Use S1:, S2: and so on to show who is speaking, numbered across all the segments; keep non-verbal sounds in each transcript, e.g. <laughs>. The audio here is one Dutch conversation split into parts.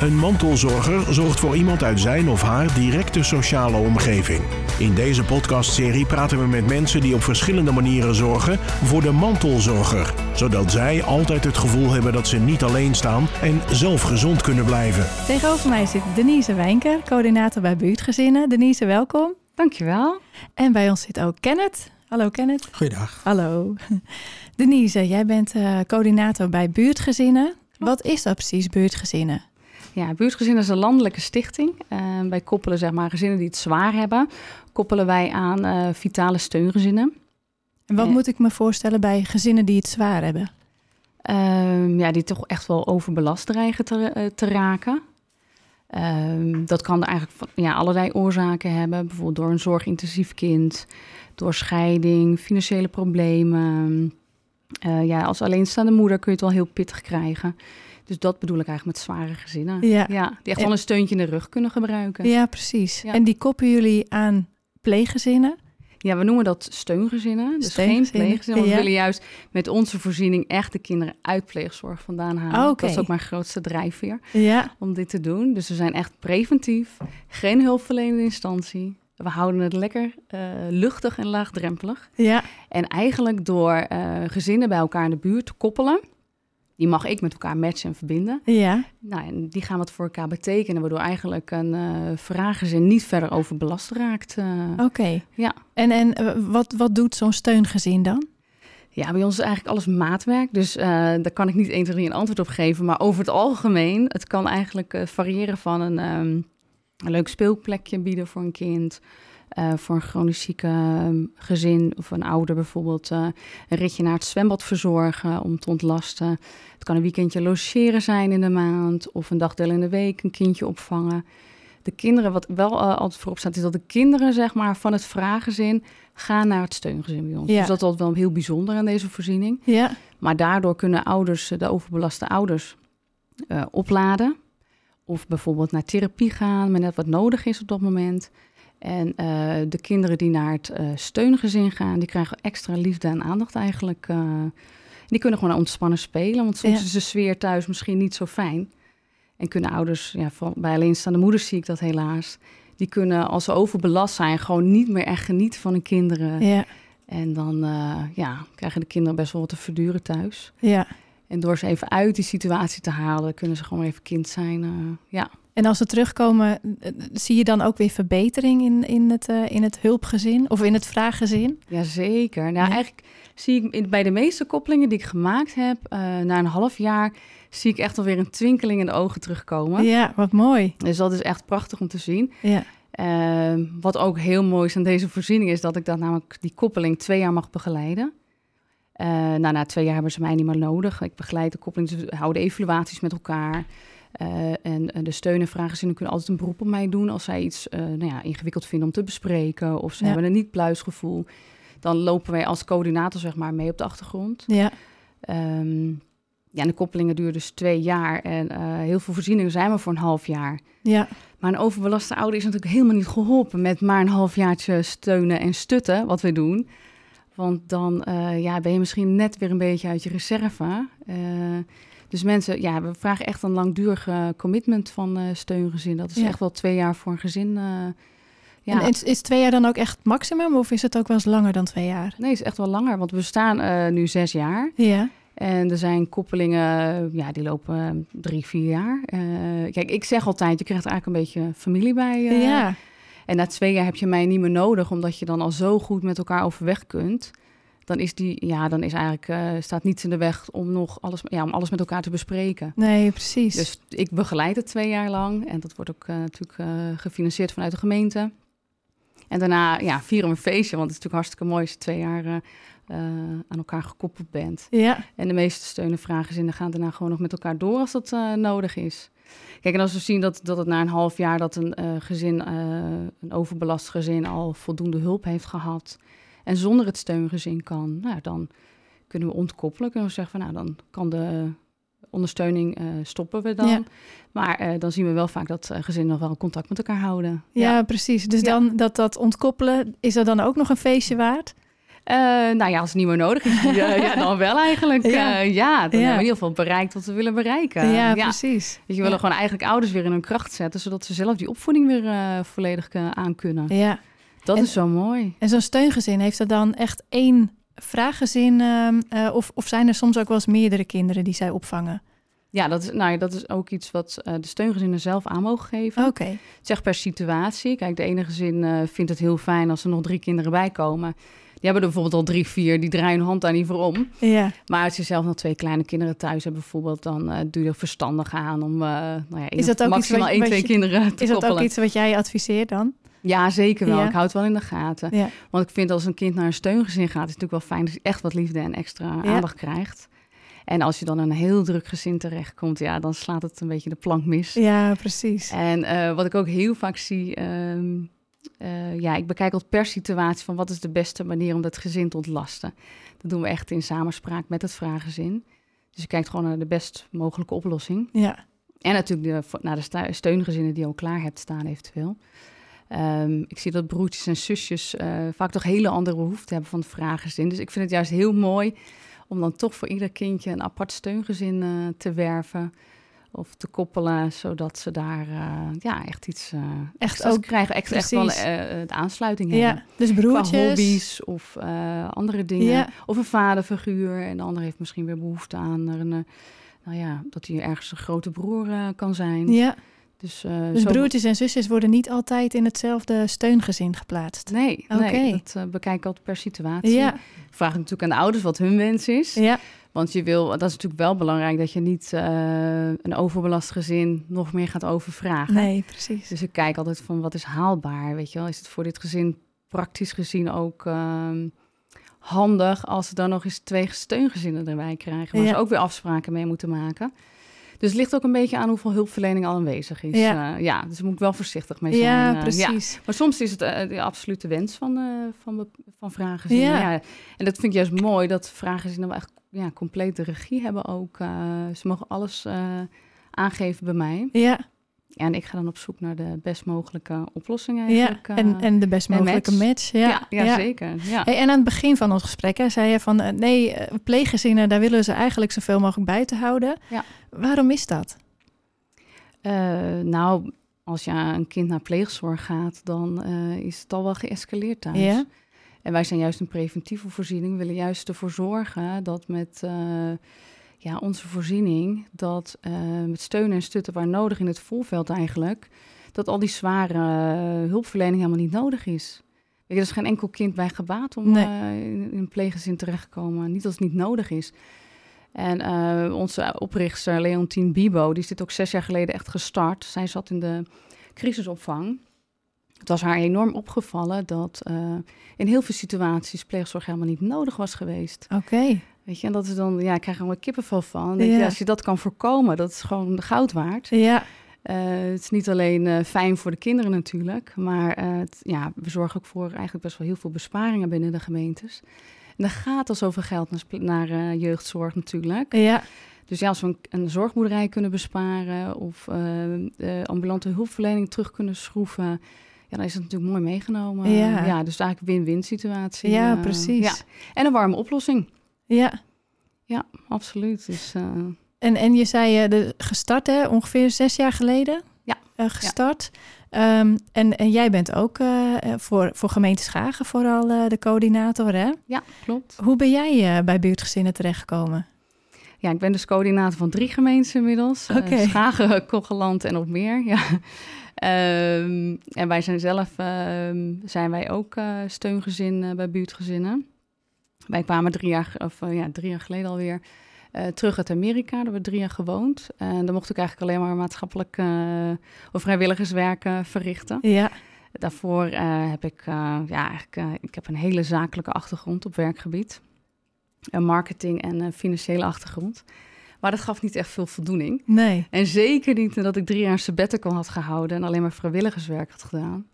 S1: Een mantelzorger zorgt voor iemand uit zijn of haar directe sociale omgeving. In deze podcastserie praten we met mensen die op verschillende manieren zorgen voor de mantelzorger, zodat zij altijd het gevoel hebben dat ze niet alleen staan en zelf gezond kunnen blijven.
S2: Tegenover mij zit Denise Wijnker, coördinator bij buurtgezinnen. Denise, welkom.
S3: Dankjewel.
S2: En bij ons zit ook Kenneth. Hallo Kenneth.
S4: Goeiedag.
S2: Hallo. Denise, jij bent uh, coördinator bij buurtgezinnen. Wat is dat precies, buurtgezinnen?
S3: Ja, buurtgezinnen is een landelijke stichting. Uh, wij koppelen zeg maar gezinnen die het zwaar hebben, koppelen wij aan uh, vitale steungezinnen.
S2: En wat moet ik me voorstellen bij gezinnen die het zwaar hebben?
S3: Uh, ja, die toch echt wel overbelast dreigen te, te raken. Ehm, dat kan er eigenlijk van, ja, allerlei oorzaken hebben. Bijvoorbeeld door een zorgintensief kind, door scheiding, financiële problemen. Uh, ja, als alleenstaande moeder kun je het wel heel pittig krijgen. Dus dat bedoel ik eigenlijk met zware gezinnen.
S2: Ja.
S3: ja die echt wel een steuntje in de rug kunnen gebruiken.
S2: Ja, precies. Ja. En die koppen jullie aan pleeggezinnen?
S3: Ja, we noemen dat steungezinnen. Dus geen pleeggezinnen. Want ja. we willen juist met onze voorziening echt de kinderen uit pleegzorg vandaan halen.
S2: Oh, okay.
S3: Dat is ook mijn grootste drijfveer
S2: ja.
S3: om dit te doen. Dus we zijn echt preventief. Geen hulpverlenende instantie. We houden het lekker uh, luchtig en laagdrempelig.
S2: Ja.
S3: En eigenlijk door uh, gezinnen bij elkaar in de buurt te koppelen... Die mag ik met elkaar matchen en verbinden.
S2: Ja.
S3: Nou, en die gaan wat voor elkaar betekenen, waardoor eigenlijk een uh, vragenzin niet verder overbelast raakt. Uh,
S2: Oké. Okay.
S3: Ja.
S2: En, en uh, wat, wat doet zo'n steungezin dan?
S3: Ja, bij ons is eigenlijk alles maatwerk. Dus uh, daar kan ik niet 1, 2, 3 een antwoord op geven. Maar over het algemeen, het kan eigenlijk variëren van een, um, een leuk speelplekje bieden voor een kind. Uh, voor een chronisch zieke um, gezin of een ouder bijvoorbeeld uh, een ritje naar het zwembad verzorgen om te ontlasten. Het kan een weekendje logeren zijn in de maand of een dagdeel in de week een kindje opvangen. De kinderen, wat wel uh, altijd voorop staat, is dat de kinderen zeg maar, van het vraaggezin gaan naar het steungezin bij ons.
S2: Ja.
S3: Dus dat is altijd wel heel bijzonder aan deze voorziening.
S2: Ja.
S3: Maar daardoor kunnen ouders, de overbelaste ouders, opladen. Of bijvoorbeeld naar therapie gaan, maar net wat nodig is op dat moment. En uh, de kinderen die naar het uh, steungezin gaan, die krijgen extra liefde en aandacht eigenlijk. Uh, die kunnen gewoon ontspannen spelen, want soms
S2: Ja.
S3: is de sfeer thuis misschien niet zo fijn. En kunnen ouders, ja, bij alleenstaande moeders zie ik dat helaas, die kunnen als ze overbelast zijn gewoon niet meer echt genieten van hun kinderen.
S2: Ja.
S3: En dan ja, krijgen de kinderen best wel wat te verduren thuis.
S2: Ja.
S3: En door ze even uit die situatie te halen, kunnen ze gewoon even kind zijn. Ja.
S2: En als ze terugkomen, zie je dan ook weer verbetering in, in, het, uh, in het hulpgezin of in het vraaggezin?
S3: Jazeker. Nou, ja. eigenlijk zie ik bij de meeste koppelingen die ik gemaakt heb, uh, na een half jaar, zie ik echt alweer een twinkeling in de ogen terugkomen.
S2: Ja, wat mooi.
S3: Dus dat is echt prachtig om te zien.
S2: Ja.
S3: Uh, wat ook heel mooi is aan deze voorziening, is dat ik dat namelijk die koppeling twee jaar mag begeleiden. Nou, na twee jaar hebben ze mij niet meer nodig. Ik begeleid de koppeling, we houden evaluaties met elkaar. Uh, en de steun- en vragenzinnen kunnen altijd een beroep op mij doen als zij iets uh, nou ja, ingewikkeld vinden om te bespreken of ze
S2: Ja.
S3: hebben een niet-pluisgevoel. Dan lopen wij als coördinator zeg maar mee op de achtergrond.
S2: Ja.
S3: Um, ja, en de koppelingen duren dus twee jaar en uh, heel veel voorzieningen zijn maar voor een half jaar.
S2: Ja.
S3: Maar een overbelaste ouder is natuurlijk helemaal niet geholpen met maar een halfjaartje steunen en stutten, wat we doen. Want dan ja, ben je misschien net weer een beetje uit je reserve. Dus mensen, ja, we vragen echt een langdurige commitment van uh, steungezin. Dat is
S2: Ja.
S3: echt wel twee jaar voor een gezin. uh,
S2: En is, is twee jaar dan ook echt maximum of is het ook wel eens langer dan twee jaar?
S3: Nee, het is echt wel langer, want we staan uh, nu zes jaar.
S2: Ja.
S3: En er zijn koppelingen, ja, die lopen drie, vier jaar. Uh, kijk, ik zeg altijd, je krijgt er eigenlijk een beetje familie bij. Uh,
S2: ja.
S3: En na twee jaar heb je mij niet meer nodig, omdat je dan al zo goed met elkaar overweg kunt. Dan is die, ja, dan is eigenlijk, uh, staat niets in de weg om nog alles, ja, om alles met elkaar te bespreken.
S2: Nee, precies.
S3: Dus ik begeleid het twee jaar lang en dat wordt ook uh, natuurlijk uh, gefinancierd vanuit de gemeente. En daarna ja, vieren we een feestje, want het is natuurlijk hartstikke mooi als je twee jaar aan elkaar gekoppeld bent.
S2: Ja.
S3: En de meeste steunen vragen zinnen gaan daarna gewoon nog met elkaar door als dat nodig is. Kijk, en als we zien dat, dat het na een half jaar dat een gezin, een overbelast gezin, al voldoende hulp heeft gehad. En zonder het steungezin kan, nou, dan kunnen we ontkoppelen. Kunnen we zeggen van nou, dan kan de ondersteuning uh, stoppen we dan.
S2: Ja.
S3: Maar uh, dan zien we wel vaak dat uh, gezinnen nog wel contact met elkaar houden.
S2: Ja, ja. precies. Dus
S3: Ja.
S2: dan dat, dat ontkoppelen, is er dan ook nog een feestje waard?
S3: Nou ja, als het niet meer nodig is, <laughs> dan wel eigenlijk. Ja, ja dan hebben we in ieder geval bereikt wat we willen bereiken.
S2: Ja, precies.
S3: Dus je willen gewoon eigenlijk ouders weer in hun kracht zetten, zodat ze zelf die opvoeding weer volledig aan kunnen.
S2: Ja.
S3: Dat is zo mooi.
S2: En zo'n steungezin, heeft er dan echt één vraaggezin ehm, of, of zijn er soms ook wel eens meerdere kinderen die zij opvangen?
S3: Ja, dat is, nou ja, dat is ook iets wat uh, de steungezinnen zelf aan mogen geven.
S2: Oké. Okay.
S3: Zeg per situatie. Kijk, de ene gezin uh, vindt het heel fijn als er nog drie kinderen bij komen. Die hebben er bijvoorbeeld al drie, vier, die draaien hun hand daar niet voor om.
S2: Ja.
S3: Maar als je zelf nog twee kleine kinderen thuis hebt bijvoorbeeld, dan uh, doe je er verstandig aan om nou ja,
S2: is dat ook
S3: maximaal één, twee
S2: je,
S3: kinderen te
S2: Is dat
S3: koppelen.
S2: ook iets wat jij adviseert dan?
S3: Ja, zeker wel.
S2: Ja.
S3: Ik houd het wel in de gaten.
S2: Ja.
S3: Want ik vind als een kind naar een steungezin gaat, is het natuurlijk wel fijn dat hij echt wat liefde en extra
S2: Ja.
S3: aandacht krijgt. En als je dan een heel druk gezin terechtkomt, ja, dan slaat het een beetje de plank mis.
S2: Ja, precies.
S3: En eh, wat ik ook heel vaak zie, ehm, eh, ja, ik bekijk altijd per situatie van wat is de beste manier om dat gezin te ontlasten. Dat doen we echt in samenspraak met het vraaggezin. Dus je kijkt gewoon naar de best mogelijke oplossing.
S2: Ja,
S3: En natuurlijk de, naar de steungezinnen die je al klaar hebt staan eventueel. Ehm, ik zie dat broertjes en zusjes eh, vaak toch hele andere behoeften hebben van het vraaggezin. Dus ik vind het juist heel mooi om dan toch voor ieder kindje een apart steungezin eh, te werven of te koppelen, zodat ze daar eh, ja, echt iets eh
S2: Echt ook,
S3: krijgen, echt, echt wel de aansluiting hebben.
S2: ja. dus
S3: Qua hobby's of andere dingen.
S2: Ja.
S3: Of een vaderfiguur. En de ander heeft misschien weer behoefte aan een, nou ja, dat hij ergens een grote broer kan zijn.
S2: Ja,
S3: Dus, zo-
S2: broertjes en zusjes worden niet altijd in hetzelfde steungezin geplaatst.
S3: Nee, dat eh, bekijk ik altijd per situatie.
S2: Ja,
S3: Ik vraag natuurlijk aan de ouders wat hun wens is.
S2: ja,
S3: Want je wil, dat is natuurlijk wel belangrijk, dat je niet eh, een overbelast gezin nog meer gaat overvragen.
S2: nee, precies.
S3: Dus ik kijk altijd van wat is haalbaar, weet je wel. Is het voor dit gezin praktisch gezien ook ehm, handig als ze dan nog eens twee steungezinnen erbij krijgen, waar
S2: Ja.
S3: ze ook weer afspraken mee moeten maken. Dus het ligt ook een beetje aan hoeveel hulpverlening al aanwezig is.
S2: Ja.
S3: Ja, ja dus daar moet ik wel voorzichtig mee zijn.
S2: Ja,
S3: eh,
S2: precies.
S3: Maar soms is het eh, de absolute wens van, eh van, van vragen.
S2: Ja.
S3: Ja. En dat vind ik juist mooi, dat vragen wel echt ja, complete regie hebben ook. eh, ze mogen alles eh, aangeven bij mij.
S2: Ja,
S3: Ja, en ik ga dan op zoek naar de best mogelijke oplossing
S2: ja.
S3: eigenlijk. eh.
S2: En, en de best
S3: en
S2: mogelijke match.
S3: match.
S2: Ja,
S3: ja, ja, zeker. Ja.
S2: Hey, en aan het begin van ons gesprek hè, zei je van eh, nee, eh, pleeggezinnen, daar willen ze eigenlijk zoveel mogelijk buiten houden.
S3: Ja.
S2: Waarom is dat?
S3: Nou, als je een kind naar pleegzorg gaat, dan is het al wel geëscaleerd thuis.
S2: Ja.
S3: En wij zijn juist een preventieve voorziening. We willen juist ervoor zorgen dat met ja, onze voorziening, dat eh, met steun en stutten waar nodig in het volveld eigenlijk, dat al die zware eh, hulpverlening helemaal niet nodig is. Weet je, er is geen enkel kind bij gebaat om
S2: Nee.
S3: eh, in, in een pleeggezin terecht te komen. Niet als het niet nodig is. En onze oprichter Leontien Bibo, die is dit ook zes jaar geleden echt gestart. Zij zat in de crisisopvang. Het was haar enorm opgevallen dat in heel veel situaties pleegzorg helemaal niet nodig was geweest.
S2: Oké.
S3: Weet je, en dat is dan, ja, ik krijg er allemaal kippenvel van.
S2: Ja.
S3: als je dat kan voorkomen, dat is gewoon goud waard.
S2: Ja,
S3: Eh, het is niet alleen eh, fijn voor de kinderen natuurlijk, maar eh, het- ja, we zorgen ook voor eigenlijk best wel heel veel besparingen binnen de gemeentes. En er gaat al zoveel geld naar, jeugdzorg natuurlijk.
S2: ja,
S3: Dus ja, als we een, een zorgboerderij kunnen besparen of ambulante hulpverlening terug kunnen schroeven, ja, dan is het natuurlijk mooi meegenomen.
S2: Ja.
S3: ja dus eigenlijk win-win situatie.
S2: ja, precies.
S3: Ja. En een warme oplossing.
S2: Ja.
S3: Ja, absoluut. Dus, eh,
S2: En, en je zei eh, de, gestart, hè, ongeveer zes jaar geleden?
S3: Ja.
S2: Eh, gestart. Ehm, en, en jij bent ook voor, voor gemeente Schagen vooral de coördinator, hè?
S3: ja, klopt.
S2: Hoe ben jij bij buurtgezinnen terechtgekomen?
S3: Ja, ik ben dus coördinator van drie gemeenten inmiddels. Schagen, <laughs> Kogeland en nog meer. Ja. Ehm, en wij zijn zelf ehm, zijn wij ook steungezin bij buurtgezinnen. Wij kwamen drie jaar, of, eh, ja, drie jaar geleden alweer eh, terug uit Amerika. Daar hebben we drie jaar gewoond. En dan mocht ik eigenlijk alleen maar maatschappelijk eh, of vrijwilligerswerk verrichten.
S2: Ja,
S3: Daarvoor heb ik, ja, eigenlijk, ik heb een hele zakelijke achtergrond op werkgebied. Een marketing en financiële achtergrond. Maar dat gaf niet echt veel voldoening.
S2: nee.
S3: En zeker niet nadat ik drie jaar sabbatical had gehouden en alleen maar vrijwilligerswerk had gedaan.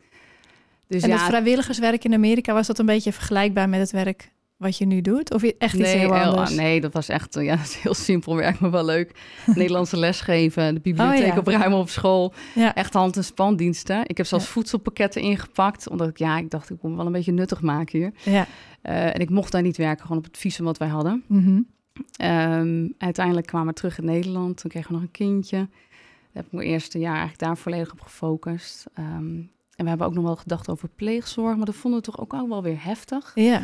S3: Dus
S2: En
S3: ja,
S2: het vrijwilligerswerk in Amerika, was dat een beetje vergelijkbaar met het werk wat je nu doet? Of echt iets
S3: nee,
S2: heel anders?
S3: nee, dat was echt ja, <laughs> dat is heel simpel werk, maar wel leuk. <laughs> Nederlandse lesgeven, de bibliotheek
S2: Oh, ja.
S3: opruimen op school.
S2: Ja.
S3: Echt hand- en spandiensten. Ik heb zelfs
S2: Ja.
S3: voedselpakketten ingepakt, omdat ik, ja, ik dacht, ik moet me wel een beetje nuttig maken hier.
S2: Ja.
S3: Eh, en ik mocht daar niet werken, gewoon op het visum wat wij hadden.
S2: Mhm.
S3: Ehm, uiteindelijk kwamen we terug in Nederland. Toen kregen we nog een kindje. Daar heb ik mijn eerste jaar eigenlijk daar volledig op gefocust. Ehm, en we hebben ook nog wel gedacht over pleegzorg, maar dat vonden we toch ook al wel weer heftig.
S2: Ja.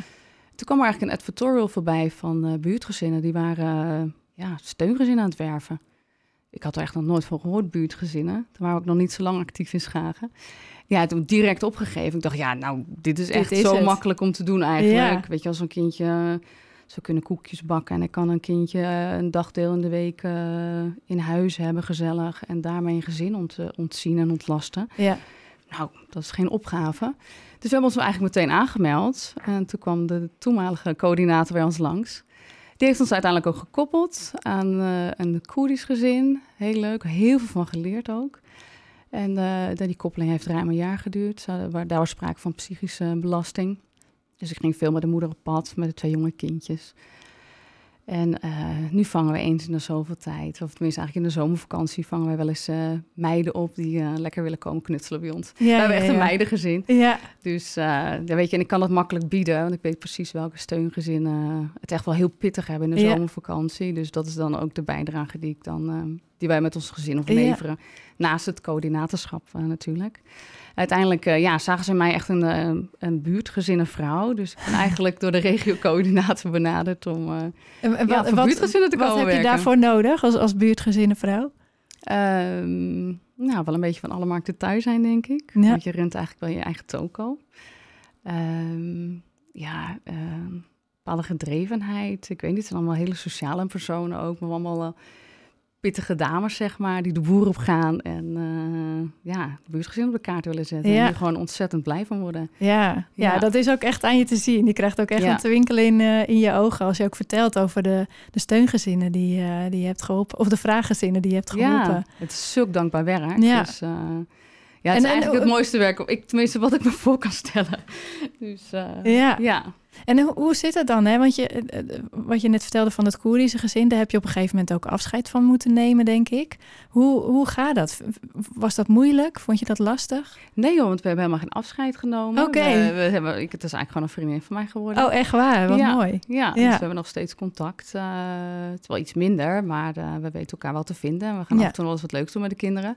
S3: Toen kwam er eigenlijk een advertorial voorbij van eh, buurtgezinnen. Die waren eh, ja, steungezinnen aan het werven. Ik had er echt nog nooit van gehoord, buurtgezinnen. Toen waren we ook nog niet zo lang actief in Schagen. Ja, toen direct opgegeven. Ik dacht, ja, nou, dit is
S2: Dit
S3: echt
S2: is
S3: zo
S2: het.
S3: makkelijk om te doen eigenlijk.
S2: Ja.
S3: Weet je, als een kindje... Ze kunnen koekjes bakken en ik kan een kindje eh, een dagdeel in de week eh, in huis hebben, gezellig. En daarmee een gezin ont, ontzien en ontlasten.
S2: Ja.
S3: Nou, dat is geen opgave. Dus we hebben ons eigenlijk meteen aangemeld. En toen kwam de toenmalige coördinator bij ons langs. Die heeft ons uiteindelijk ook gekoppeld aan eh, een Koerdisch gezin. Heel leuk, heel veel van geleerd ook. En eh, die koppeling heeft ruim een jaar geduurd. Daar was sprake van psychische belasting. Dus ik ging veel met de moeder op pad, met de twee jonge kindjes. En eh, nu vangen we eens in de zoveel tijd, of tenminste eigenlijk in de zomervakantie, vangen wij wel eens eh, meiden op die eh, lekker willen komen knutselen bij ons.
S2: Ja,
S3: we hebben
S2: ja,
S3: echt een meidengezin.
S2: Ja,
S3: Dus ja, weet je, en ik kan dat makkelijk bieden, want ik weet precies welke steungezinnen het echt wel heel pittig hebben in de zomervakantie. Dus dat is dan ook de bijdrage die ik dan, eh, die wij met ons gezin of
S2: Ja.
S3: leveren. Naast het coördinatorschap eh, natuurlijk. Uiteindelijk eh, ja, zagen ze mij echt een, eh, een buurtgezinnenvrouw. Dus ik ben <laughs> eigenlijk door de regio-coördinator benaderd om
S2: En, en
S3: ja, voor buurtgezinnen te
S2: wat
S3: komen
S2: heb je daarvoor nodig als, als buurtgezinnenvrouw?
S3: Ehm, nou, wel een beetje van alle markten thuis zijn, denk ik.
S2: Ja.
S3: Want je runt eigenlijk wel je eigen toko. Ehm, ja, ehm, bepaalde gedrevenheid. Ik weet niet, het zijn allemaal hele sociale personen ook. Maar allemaal wel pittige dames, zeg maar, die de boer op gaan. En eh, ja, de buurtgezin op de kaart willen zetten.
S2: Ja.
S3: En die gewoon ontzettend blij van worden.
S2: Ja, ja.
S3: Ja.
S2: dat is ook echt aan je te zien. Je krijgt ook echt
S3: Ja.
S2: een twinkel in, eh, in je ogen als je ook vertelt over de, de steungezinnen die, eh, die je hebt geholpen. Of de vraaggezinnen die je hebt geholpen.
S3: Ja, het is zulk dankbaar werk.
S2: Ja.
S3: Dus, ja, het
S2: En-
S3: is
S2: en-
S3: eigenlijk het mooiste werk, ik, tenminste wat ik me voor kan stellen. <laughs> Dus eh,
S2: Ja.
S3: ja.
S2: En hoe, hoe zit het dan? Hè? Want je, eh, eh, wat je net vertelde van het Koerdische gezin, daar heb je op een gegeven moment ook afscheid van moeten nemen, denk ik. Hoe, hoe gaat dat? Was dat moeilijk? Vond je dat lastig?
S3: Nee joh, want we hebben helemaal geen afscheid genomen.
S2: Oké.
S3: We, we hebben, ik, het is eigenlijk gewoon een vriendin van mij geworden.
S2: Oh, echt waar? Wat
S3: Ja.
S2: mooi.
S3: Ja, dus we hebben nog steeds contact. het is wel iets minder, maar we weten elkaar wel te vinden. En we gaan
S2: Ja.
S3: af en toe wel eens wat leuks doen met de kinderen.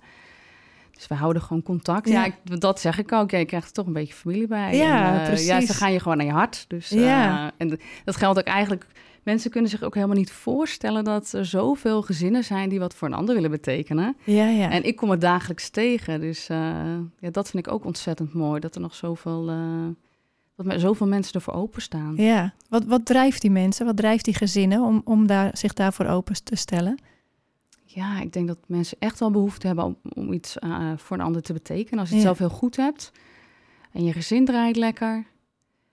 S3: Dus we houden gewoon contact.
S2: Ja.
S3: Ja, ik, dat zeg ik ook. Ja, je krijgt er toch een beetje familie bij.
S2: Ja,
S3: en, eh,
S2: precies.
S3: Ja, ze gaan je gewoon naar je hart. Dus, eh,
S2: Ja.
S3: En d- dat geldt ook eigenlijk... Mensen kunnen zich ook helemaal niet voorstellen... dat er zoveel gezinnen zijn die wat voor een ander willen betekenen.
S2: Ja, ja.
S3: En ik kom het dagelijks tegen. Dus eh, ja, dat vind ik ook ontzettend mooi. Dat er nog zoveel, eh, dat er zoveel mensen ervoor openstaan.
S2: ja. Wat, wat drijft die mensen? Wat drijft die gezinnen om, om daar, zich daarvoor open te stellen?
S3: Ja, ik denk dat mensen echt wel behoefte hebben om, om iets eh, voor een ander te betekenen. Als je het
S2: Ja.
S3: zelf heel goed hebt en je gezin draait lekker.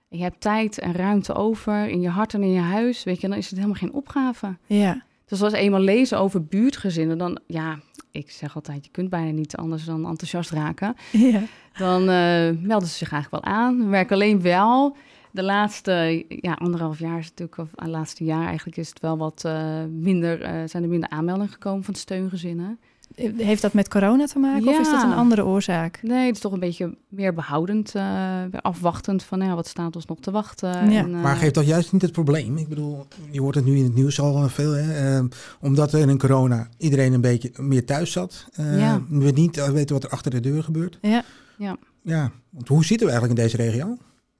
S3: En je hebt tijd en ruimte over in je hart en in je huis. Weet je, dan is het helemaal geen opgave.
S2: Ja,
S3: Dus als we eenmaal lezen over buurtgezinnen, dan ja, ik zeg altijd, je kunt bijna niet anders dan enthousiast raken.
S2: ja.
S3: Dan eh, melden ze zich eigenlijk wel aan. We werken alleen wel. De laatste ja, anderhalf jaar is het natuurlijk, of het laatste jaar eigenlijk, is het wel wat eh, minder, eh, zijn er minder aanmeldingen gekomen van steungezinnen.
S2: Heeft dat met corona te maken of is dat een andere oorzaak?
S3: Nee, het is toch een beetje meer behoudend, eh, weer afwachtend van ja, wat staat ons nog te wachten.
S2: Ja.
S3: En, eh,
S4: Maar geeft dat juist niet het probleem? Ik bedoel, je hoort het nu in het nieuws al eh, veel. Hè? eh, omdat er in corona iedereen een beetje meer thuis zat. eh,
S3: Ja.
S4: We niet eh, weten wat er achter de deur gebeurt.
S2: Ja.
S3: Ja.
S4: Ja, want hoe zitten we eigenlijk in deze regio?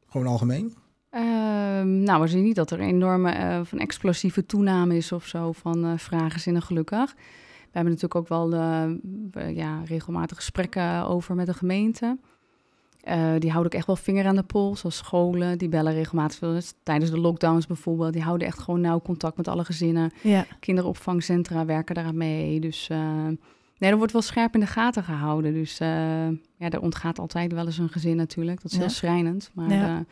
S4: Gewoon algemeen?
S3: Ehm, nou, we zien niet dat er een enorme eh, van explosieve toename is of zo van eh vragenzinnen, gelukkig. We hebben natuurlijk ook wel eh, eh, ja, regelmatig gesprekken over met de gemeente. Eh, die houden ook echt wel vinger aan de pols, zoals scholen. Die bellen regelmatig. Dus tijdens de lockdowns bijvoorbeeld. Die houden echt gewoon nauw contact met alle gezinnen.
S2: Ja,
S3: Kinderopvangcentra werken daaraan mee. Dus eh, nee, er wordt wel scherp in de gaten gehouden. Dus eh, ja, er ontgaat altijd wel eens een gezin natuurlijk. Dat is
S2: Ja.
S3: heel schrijnend. Maar
S2: Ja.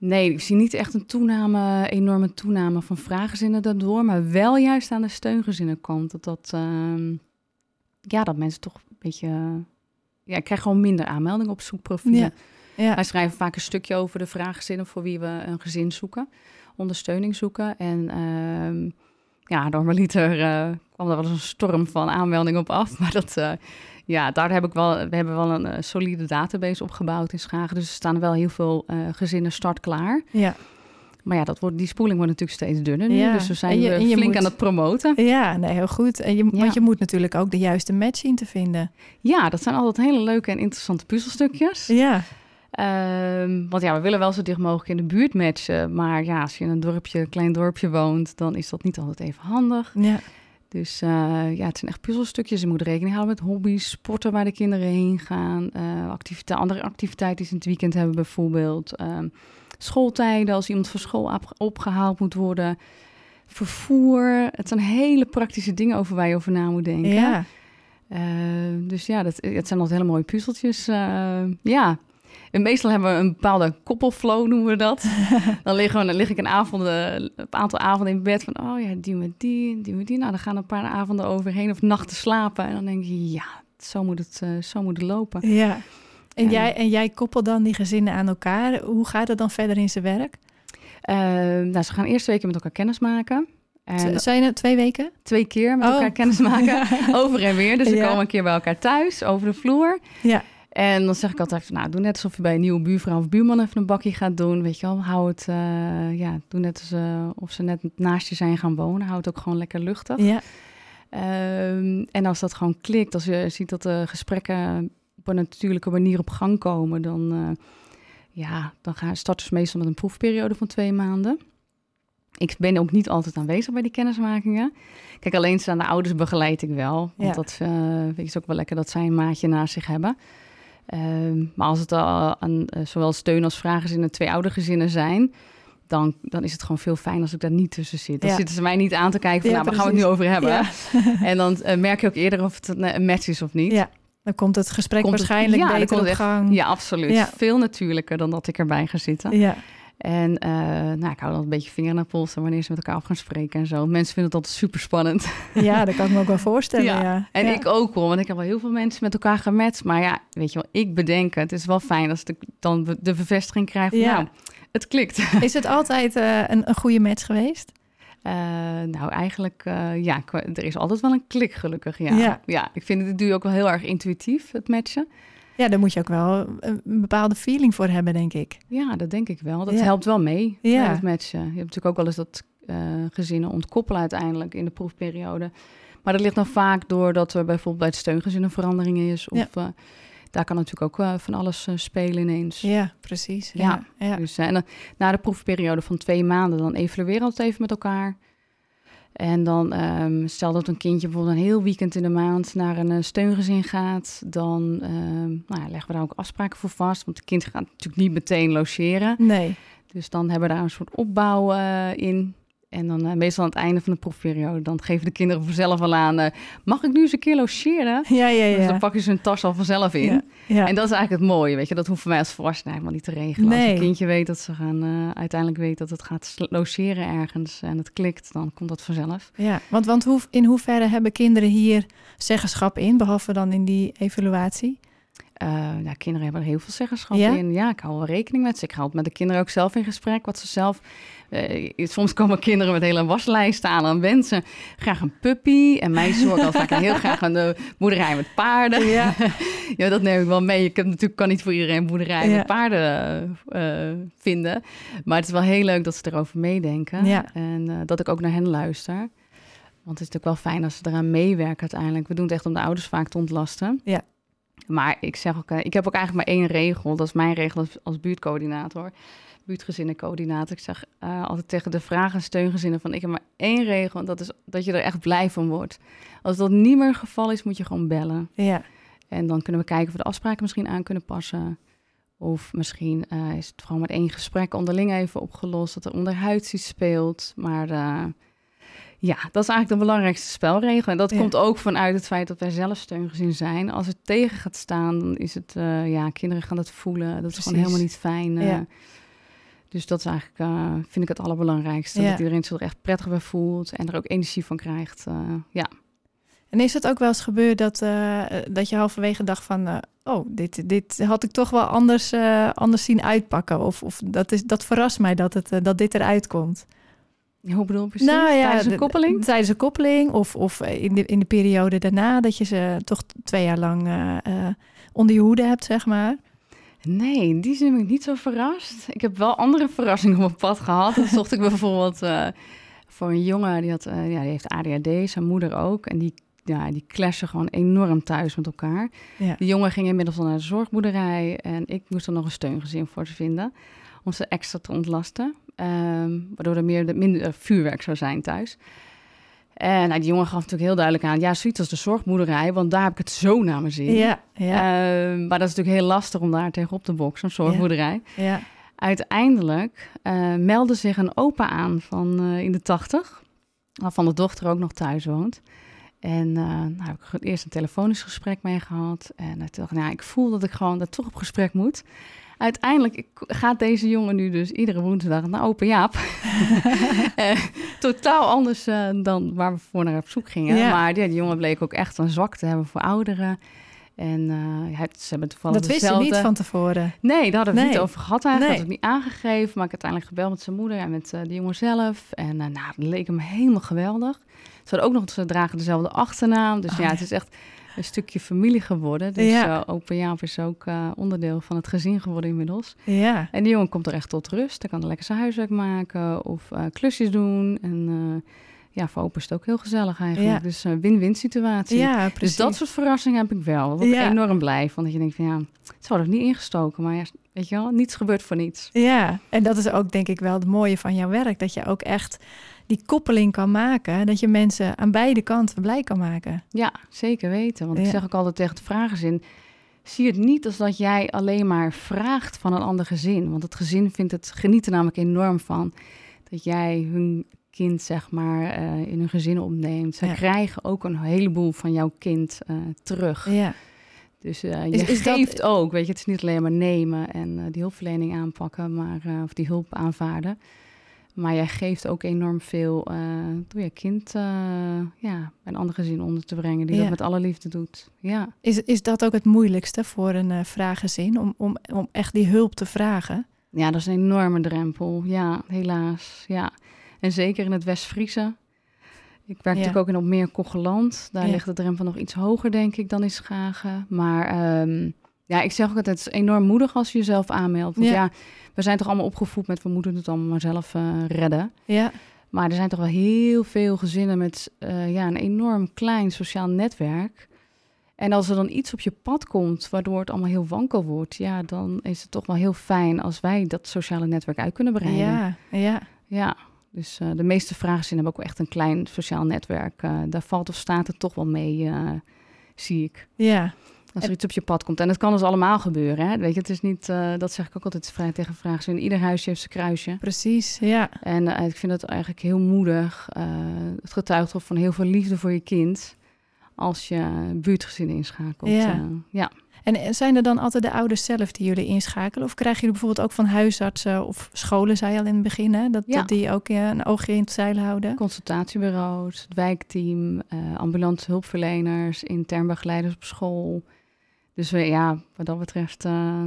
S3: Eh, nee, ik zie niet echt een toename, enorme toename van vraaggezinnen daardoor. Maar wel juist aan de steungezinnen komt. Dat dat, ehm, ja, dat mensen toch een beetje... Ja, ik krijg gewoon minder aanmeldingen op zoekprofielen.
S2: Ja. Ja.
S3: Wij schrijven vaak een stukje over de vraaggezinnen voor wie we een gezin zoeken, ondersteuning zoeken. En ehm, ja, normaliter uh, kwam er wel eens een storm van aanmeldingen op af. <laughs> Maar dat, uh, ja, daar heb ik wel, we hebben wel een uh, solide database opgebouwd in Schagen. Dus er staan wel heel veel gezinnen startklaar.
S2: Ja.
S3: Maar ja, dat wordt, die spoeling wordt natuurlijk steeds dunner nu.
S2: Ja.
S3: Dus we zijn
S2: je-
S3: eh, flink
S2: moet-
S3: aan het promoten.
S2: Ja, nee, heel goed. En je,
S3: Ja.
S2: Want je moet natuurlijk ook de juiste match zien te vinden.
S3: Ja, dat zijn altijd hele leuke en interessante puzzelstukjes.
S2: Ja,
S3: Ehm, want ja, we willen wel zo dicht mogelijk in de buurt matchen. Maar ja, als je in een dorpje, een klein dorpje woont, dan is dat niet altijd even handig.
S2: ja,
S3: Dus eh, ja, het zijn echt puzzelstukjes. Je moet rekening houden met hobby's, sporten waar de kinderen heen gaan. eh activite- andere activiteiten die ze in het weekend hebben bijvoorbeeld. Ehm, schooltijden, als iemand van school op- opgehaald moet worden. Vervoer. Het zijn hele praktische dingen over waar je over na moet denken.
S2: ja.
S3: Eh, dus ja, dat, het zijn altijd hele mooie puzzeltjes. ja. En meestal hebben we een bepaalde koppelflow, noemen we dat. <laughs> dan, liggen we, dan lig ik een, avond, een aantal avonden in bed van... oh ja, die met die, die met die. Nou, dan gaan een paar avonden overheen of nachten slapen. En dan denk je, ja, zo moet het, eh, zo moet het lopen.
S2: ja. En,
S3: Ja.
S2: jij, en jij koppelt dan die gezinnen aan elkaar. Hoe gaat het dan verder in zijn werk?
S3: Eh, nou, ze gaan eerst twee keer met elkaar kennis maken. En
S2: Zijn het twee weken?
S3: twee keer met
S2: Oh.
S3: elkaar kennis maken. <laughs> over en weer. Dus ze
S2: Ja.
S3: komen een keer bij elkaar thuis, over de vloer.
S2: Ja.
S3: En dan zeg ik altijd, nou, doe net alsof je bij een nieuwe buurvrouw of buurman even een bakje gaat doen. Weet je wel, hou het, eh, ja, doe net als, eh, of ze net naast je zijn gaan wonen. Hou het ook gewoon lekker luchtig.
S2: Ja,
S3: Ehm, en als dat gewoon klikt, als je ziet dat de gesprekken op een natuurlijke manier op gang komen, dan, eh, ja, dan gaan starten ze meestal met een proefperiode van twee maanden. Ik ben ook niet altijd aanwezig bij die kennismakingen. Kijk, alleenstaande ouders begeleid ik wel. Want
S2: Ja.
S3: dat vind ik is ook wel lekker dat zij een maatje naast zich hebben. Ehm, maar als het al aan eh, zowel steun als vragenzinnen twee oudergezinnen zijn... Dan, dan is het gewoon veel fijn als ik daar niet tussen zit. Dan
S2: Ja.
S3: zitten ze mij niet aan te kijken van...
S2: Ja,
S3: nou, waar gaan we het nu over hebben?
S2: Ja. <laughs>
S3: En dan eh, merk je ook eerder of het een, een match is of niet.
S2: Ja. dan komt het gesprek
S3: Komt het-
S2: waarschijnlijk
S3: dan
S2: beter op
S3: het echt-
S2: gang.
S3: Ja, absoluut. Veel natuurlijker dan dat ik erbij ga zitten.
S2: Ja.
S3: En eh, nou, ik hou dan een beetje vinger aan de pols wanneer ze met elkaar af gaan spreken en zo. Mensen vinden het altijd super spannend. <laughs>
S2: ja, dat kan ik me ook wel voorstellen. Ja.
S3: Ja. En
S2: Ja.
S3: ik ook wel, want ik heb wel heel veel mensen met elkaar gematcht. Maar ja, weet je wel, ik bedenk het. Het is wel fijn als ik dan de bevestiging krijg van,
S2: Ja.
S3: nou, het klikt. <laughs>
S2: Is het altijd eh, een, een goede match geweest?
S3: Eh, nou, eigenlijk, ja, er is altijd wel een klik gelukkig, ja.
S2: Ja.
S3: ik vind het, het doe je ook wel heel erg intuïtief, het matchen.
S2: Ja, daar moet je ook wel een bepaalde feeling voor hebben, denk ik.
S3: Ja, dat denk ik wel. Dat
S2: Ja.
S3: helpt wel mee
S2: Ja.
S3: het matchen. Je hebt natuurlijk ook wel eens dat eh, gezinnen ontkoppelen uiteindelijk in de proefperiode. Maar dat ligt dan vaak doordat er bijvoorbeeld bij het steungezin een verandering is. Of
S2: Ja.
S3: eh, daar kan natuurlijk ook eh, van alles spelen ineens.
S2: Ja, precies. Ja.
S3: Ja. Dus, en dan, na de proefperiode van twee maanden, dan evalueren we het even met elkaar. En dan ehm, stel dat een kindje bijvoorbeeld een heel weekend in de maand naar een eh, steungezin gaat, dan ehm, nou ja, leggen we daar ook afspraken voor vast. Want het kind gaat natuurlijk niet meteen logeren.
S2: Nee.
S3: Dus dan hebben we daar een soort opbouw eh, in. En dan eh, meestal aan het einde van de proefperiode, dan geven de kinderen vanzelf al aan, eh, mag ik nu eens een keer logeren?
S2: Ja, ja, ja.
S3: Dus dan pakken ze hun tas al vanzelf in.
S2: Ja, ja.
S3: En dat is eigenlijk het mooie, weet je. Dat hoeft voor mij als volwassene helemaal niet te regelen. Als een kindje weet dat ze gaan, eh, uiteindelijk weet dat het gaat logeren ergens en het klikt, dan komt dat vanzelf.
S2: Ja, want, want hoe, in hoeverre hebben kinderen hier zeggenschap in, behalve dan in die evaluatie?
S3: Nou, kinderen hebben er heel veel zeggenschap
S2: Ja?
S3: in. Ja, ik hou wel rekening met ze. Ik hou met de kinderen ook zelf in gesprek. Wat ze zelf... eh, soms komen kinderen met hele waslijsten aan aan wensen. Graag een puppy. En mij zorgt al vaak <laughs> heel graag een eh, boerderij met paarden.
S2: Ja. <laughs>
S3: ja, dat neem ik wel mee. Ik heb natuurlijk kan niet voor iedereen een boerderij
S2: Ja.
S3: met paarden vinden. Maar het is wel heel leuk dat ze erover meedenken.
S2: Ja.
S3: En dat ik ook naar hen luister. Want het is natuurlijk wel fijn als ze eraan meewerken uiteindelijk. We doen het echt om de ouders vaak te ontlasten.
S2: Ja.
S3: Maar ik zeg ook, eh, ik heb ook eigenlijk maar één regel. Dat is mijn regel als, als buurtcoördinator. Buurtgezinnencoördinator. Ik zeg eh, altijd tegen de vragen en steungezinnen van... ik heb maar één regel en dat is dat je er echt blij van wordt. Als dat niet meer het geval is, moet je gewoon bellen.
S2: Ja.
S3: En dan kunnen we kijken of we de afspraken misschien aan kunnen passen. Of misschien eh, is het gewoon met één gesprek onderling even opgelost... dat er onderhuids iets speelt. Maar eh, ja, dat is eigenlijk de belangrijkste spelregel. En dat
S2: Ja.
S3: komt ook vanuit het feit dat wij zelf steungezin zijn. Als het tegen gaat staan, dan is het... eh, ja, kinderen gaan het voelen. Dat is gewoon helemaal niet fijn. eh.
S2: Ja.
S3: Dus dat is eigenlijk, eh, vind ik het allerbelangrijkste.
S2: Ja.
S3: Dat iedereen zich er echt prettig bij voelt en er ook energie van krijgt. ja.
S2: En is het ook wel eens gebeurd dat, dat je halverwege dacht van... Oh, dit, dit had ik toch wel anders, anders zien uitpakken. Of, of dat, is, dat verrast mij dat, het, dat dit eruit komt.
S3: Hoe bedoel je precies? Nou, ja, tijdens een koppeling?
S2: Tijdens een koppeling of, of in, de, in de periode daarna... dat je ze toch twee jaar lang onder je hoede hebt, zeg maar.
S3: Nee, in die zin ben ik niet zo verrast. Ik heb wel andere verrassingen op mijn pad gehad. Dan zocht ik <laughs> bijvoorbeeld voor een jongen, die, had, ja, die heeft ADHD, zijn moeder ook. En die ja, die clashen gewoon enorm thuis met elkaar. Ja. De jongen ging inmiddels al naar de zorgboerderij en ik moest er nog een steungezin voor ze vinden om ze extra te ontlasten, um, waardoor er meer, minder vuurwerk zou zijn thuis. En nou, die jongen gaf natuurlijk heel duidelijk aan, ja, zoiets als de zorgboerderij, want daar heb ik het zo naar mijn zin. Ja, ja. Uh, maar dat is natuurlijk heel lastig om daar tegenop te boksen, een zorgboerderij. Ja. ja. Uiteindelijk uh, meldde zich een opa aan van uh, in de tachtig, waarvan de dochter ook nog thuis woont. En uh, nou, heb ik eerst een telefonisch gesprek mee gehad. En toen nou, ik voel dat ik gewoon dat toch op gesprek moet. Uiteindelijk gaat deze jongen nu dus iedere woensdag naar Open Jaap. uh, <laughs> totaal anders dan waar we voor naar op zoek gingen. Maar ja, die jongen bleek ook echt een zwak te hebben voor ouderen. En uh, ze hebben toevallig
S2: Dat wist je niet van tevoren?
S3: Nee, daar hadden we het niet over gehad eigenlijk. Nee. Dat had ik niet aangegeven. Maar ik heb uiteindelijk gebeld met zijn moeder en met uh, de jongen zelf. En uh, nou, dat leek hem helemaal geweldig. Ze hadden ook nog, ze dragen dezelfde achternaam. Dus oh, ja, het is echt een stukje familie geworden. Dus ja. uh, Jaap is ook uh, onderdeel van het gezin geworden inmiddels. Ja. En die jongen komt er echt tot rust. Hij kan lekker zijn huiswerk maken of uh, klusjes doen. En ja, voor opa is het ook heel gezellig eigenlijk. Ja. Dus een win-win situatie. Ja, precies. Dus dat soort verrassingen heb ik wel. Wat ja. enorm blij van. Dat je denkt van ja, het zou er niet ingestoken. Maar ja, weet je wel, niets gebeurt voor niets.
S2: Ja, en dat is ook denk ik wel het mooie van jouw werk. Dat je ook echt die koppeling kan maken. Dat je mensen aan beide kanten blij kan maken.
S3: Ja, zeker weten. Want ik zeg ook altijd tegen de vragenzin... zie het niet als dat jij alleen maar vraagt van een ander gezin. Want het gezin vindt het genieten namelijk enorm van... dat jij hun kind, zeg maar, uh, in hun gezin opneemt. Ze krijgen ook een heleboel van jouw kind uh, terug. Ja. Dus uh, je is, is geeft dat... ook, weet je, het is niet alleen maar nemen en die hulpverlening aanpakken, maar, of die hulp aanvaarden. Maar jij geeft ook enorm veel uh, door je kind uh, ja, een ander gezin onder te brengen, die dat met alle liefde doet. Ja.
S2: Is, is dat ook het moeilijkste voor een uh, vragenzin, om, om, om echt die hulp te vragen?
S3: Ja, dat is een enorme drempel. Ja, helaas. Ja. En zeker in het West-Friese. Ik werk natuurlijk ook in op meer Kogeland. Daar ligt de drempel nog iets hoger, denk ik, dan in Schagen. Maar um, ja, ik zeg ook altijd, het is enorm moedig als je jezelf aanmeldt. Want ja we zijn toch allemaal opgevoed met we moeten het allemaal maar zelf uh, redden. Ja. Maar er zijn toch wel heel veel gezinnen met uh, ja, een enorm klein sociaal netwerk. En als er dan iets op je pad komt waardoor het allemaal heel wankel wordt, ja, dan is het toch wel heel fijn als wij dat sociale netwerk uit kunnen breiden.
S2: Ja, ja.
S3: Ja, dus uh, de meeste vragen hebben ook echt een klein sociaal netwerk. Uh, daar valt of staat het toch wel mee, zie ik. Ja, als er iets op je pad komt. En dat kan dus allemaal gebeuren. Hè? Weet je, het is niet, uh, dat zeg ik ook altijd vrij tegen vragen. In ieder huisje heeft zijn kruisje.
S2: Precies, ja.
S3: En uh, ik vind het eigenlijk heel moedig. Uh, het getuigt van heel veel liefde voor je kind. Als je buurtgezin inschakelt. Ja. ja.
S2: En zijn er dan altijd de ouders zelf die jullie inschakelen? Of krijgen jullie bijvoorbeeld ook van huisartsen of scholen, zei je al in het begin, hè? Dat, ja. dat die ook een oogje in het zeil houden?
S3: Consultatiebureaus, het wijkteam, uh, ambulante hulpverleners, intern begeleiders op school. Dus we, ja, wat dat betreft uh,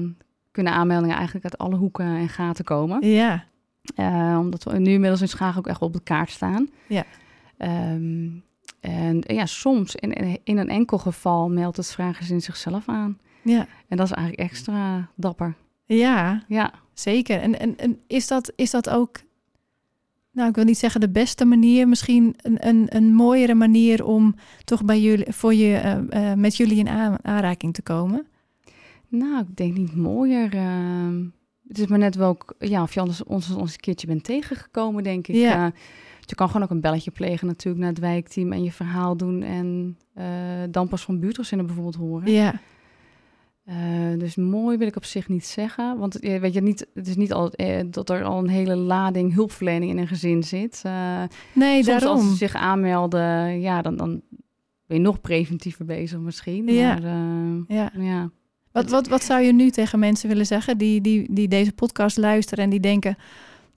S3: kunnen aanmeldingen eigenlijk uit alle hoeken en gaten komen. Ja. Uh, omdat we nu inmiddels in Schagen ook echt op de kaart staan. Ja. Um, en ja, soms in, in een enkel geval meldt het vragenzin zichzelf aan. Ja. En dat is eigenlijk extra dapper.
S2: Ja, ja. zeker. En, en, en is, dat, is dat ook nou, ik wil niet zeggen de beste manier, misschien een, een, een mooiere manier om toch bij jullie, voor je, uh, met jullie in aanraking te komen?
S3: Nou, ik denk niet mooier. Uh, het is maar net wel, ja, of je anders ons, ons een keertje bent tegengekomen, denk ik. Ja. je kan gewoon ook een belletje plegen natuurlijk naar het wijkteam en je verhaal doen en dan pas van buurtgezinnen bijvoorbeeld horen. Ja. Uh, dus mooi wil ik op zich niet zeggen. Want weet je, niet, het is niet altijd eh, dat er al een hele lading hulpverlening in een gezin zit. Uh, nee, soms daarom. als ze zich aanmelden, ja, dan, dan ben je nog preventiever bezig misschien. Ja. Maar, ja.
S2: ja. Wat, wat, wat zou je nu tegen mensen willen zeggen die, die, die deze podcast luisteren en die denken...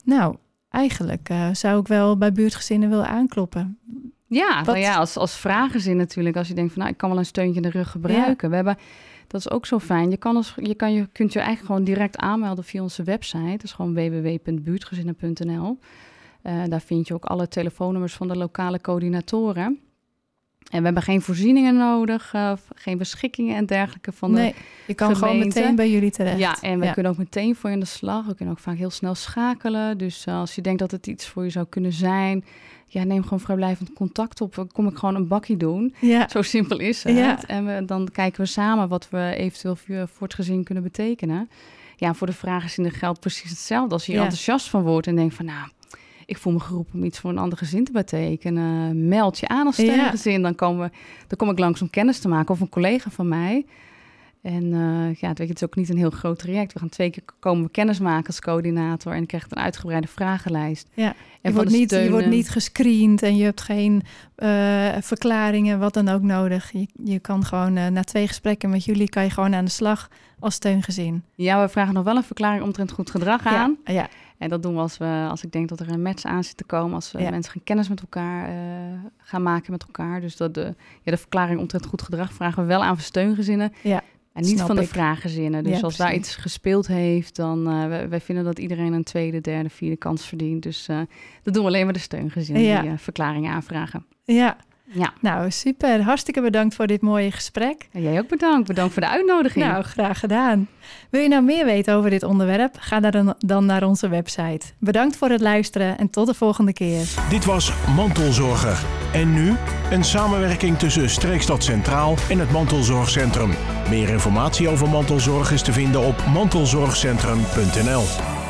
S2: nou, eigenlijk zou ik wel bij buurtgezinnen willen aankloppen.
S3: Ja,
S2: Wat-
S3: nou ja als, als vragenzin natuurlijk. Als je denkt van, nou, ik kan wel een steuntje in de rug gebruiken. We hebben, dat is ook zo fijn. Je, kan als, je, kan, je kunt je eigenlijk gewoon direct aanmelden via onze website. Dat is gewoon www.buurtgezinnen.nl. Eh, daar vind je ook alle telefoonnummers van de lokale coördinatoren. En we hebben geen voorzieningen nodig, eh, geen beschikkingen en dergelijke van de
S2: nee, je kan gewoon meteen bij jullie terecht.
S3: Ja, en we
S2: Ja.
S3: kunnen ook meteen voor je aan de slag. We kunnen ook vaak heel snel schakelen. Dus eh, als je denkt dat het iets voor je zou kunnen zijn, ja, neem gewoon vrijblijvend contact op. Dan kom ik gewoon een bakkie doen.
S2: Ja,
S3: Zo simpel is het.
S2: Ja.
S3: En we, dan kijken we samen wat we eventueel voor, het gezin kunnen betekenen. Ja, voor de vragenzin geldt precies hetzelfde. Als je
S2: Ja.
S3: enthousiast van wordt en denkt van, nou, ik voel me geroepen om iets voor een ander gezin te betekenen. Meld je aan als steungezin. Dan, komen we, dan kom ik langs om kennis te maken of een collega van mij. En eh, ja, het, weet je, het is ook niet een heel groot traject. We gaan twee keer komen we kennis maken als coördinator. En ik krijg een uitgebreide vragenlijst.
S2: Ja,
S3: En
S2: je, wordt niet, je wordt niet gescreend en je hebt geen eh, verklaringen, wat dan ook nodig. Je, je kan gewoon eh, na twee gesprekken met jullie kan je gewoon aan de slag als steungezin.
S3: Ja, we vragen nog wel een verklaring omtrent goed gedrag aan.
S2: Ja, ja,
S3: En dat doen we als, we als ik denk dat er een match aan zit te komen. Als we
S2: Ja.
S3: mensen gaan kennis met elkaar gaan maken met elkaar. Dus dat de, ja, de verklaring omtrent goed gedrag vragen we wel aan voor steungezinnen.
S2: Ja,
S3: En niet
S2: snap
S3: van de
S2: ik.
S3: vragenzinnen. Dus
S2: Ja,
S3: als daar iets gespeeld heeft, dan uh, wij, wij vinden dat iedereen een tweede, derde, vierde kans verdient. Dus uh, dat doen we alleen maar de steungezinnen
S2: Ja.
S3: die uh, verklaringen aanvragen.
S2: ja.
S3: Ja,
S2: Nou, super. Hartstikke bedankt voor dit mooie gesprek.
S3: en jij ook bedankt. Bedankt voor de uitnodiging.
S2: Nou, graag gedaan. Wil je nou meer weten over dit onderwerp? Ga dan, dan naar onze website. Bedankt voor het luisteren en tot de volgende keer.
S1: Dit was Mantelzorger. En nu een samenwerking tussen Streekstad Centraal en het Mantelzorgcentrum. Meer informatie over mantelzorg is te vinden op mantelzorgcentrum.nl.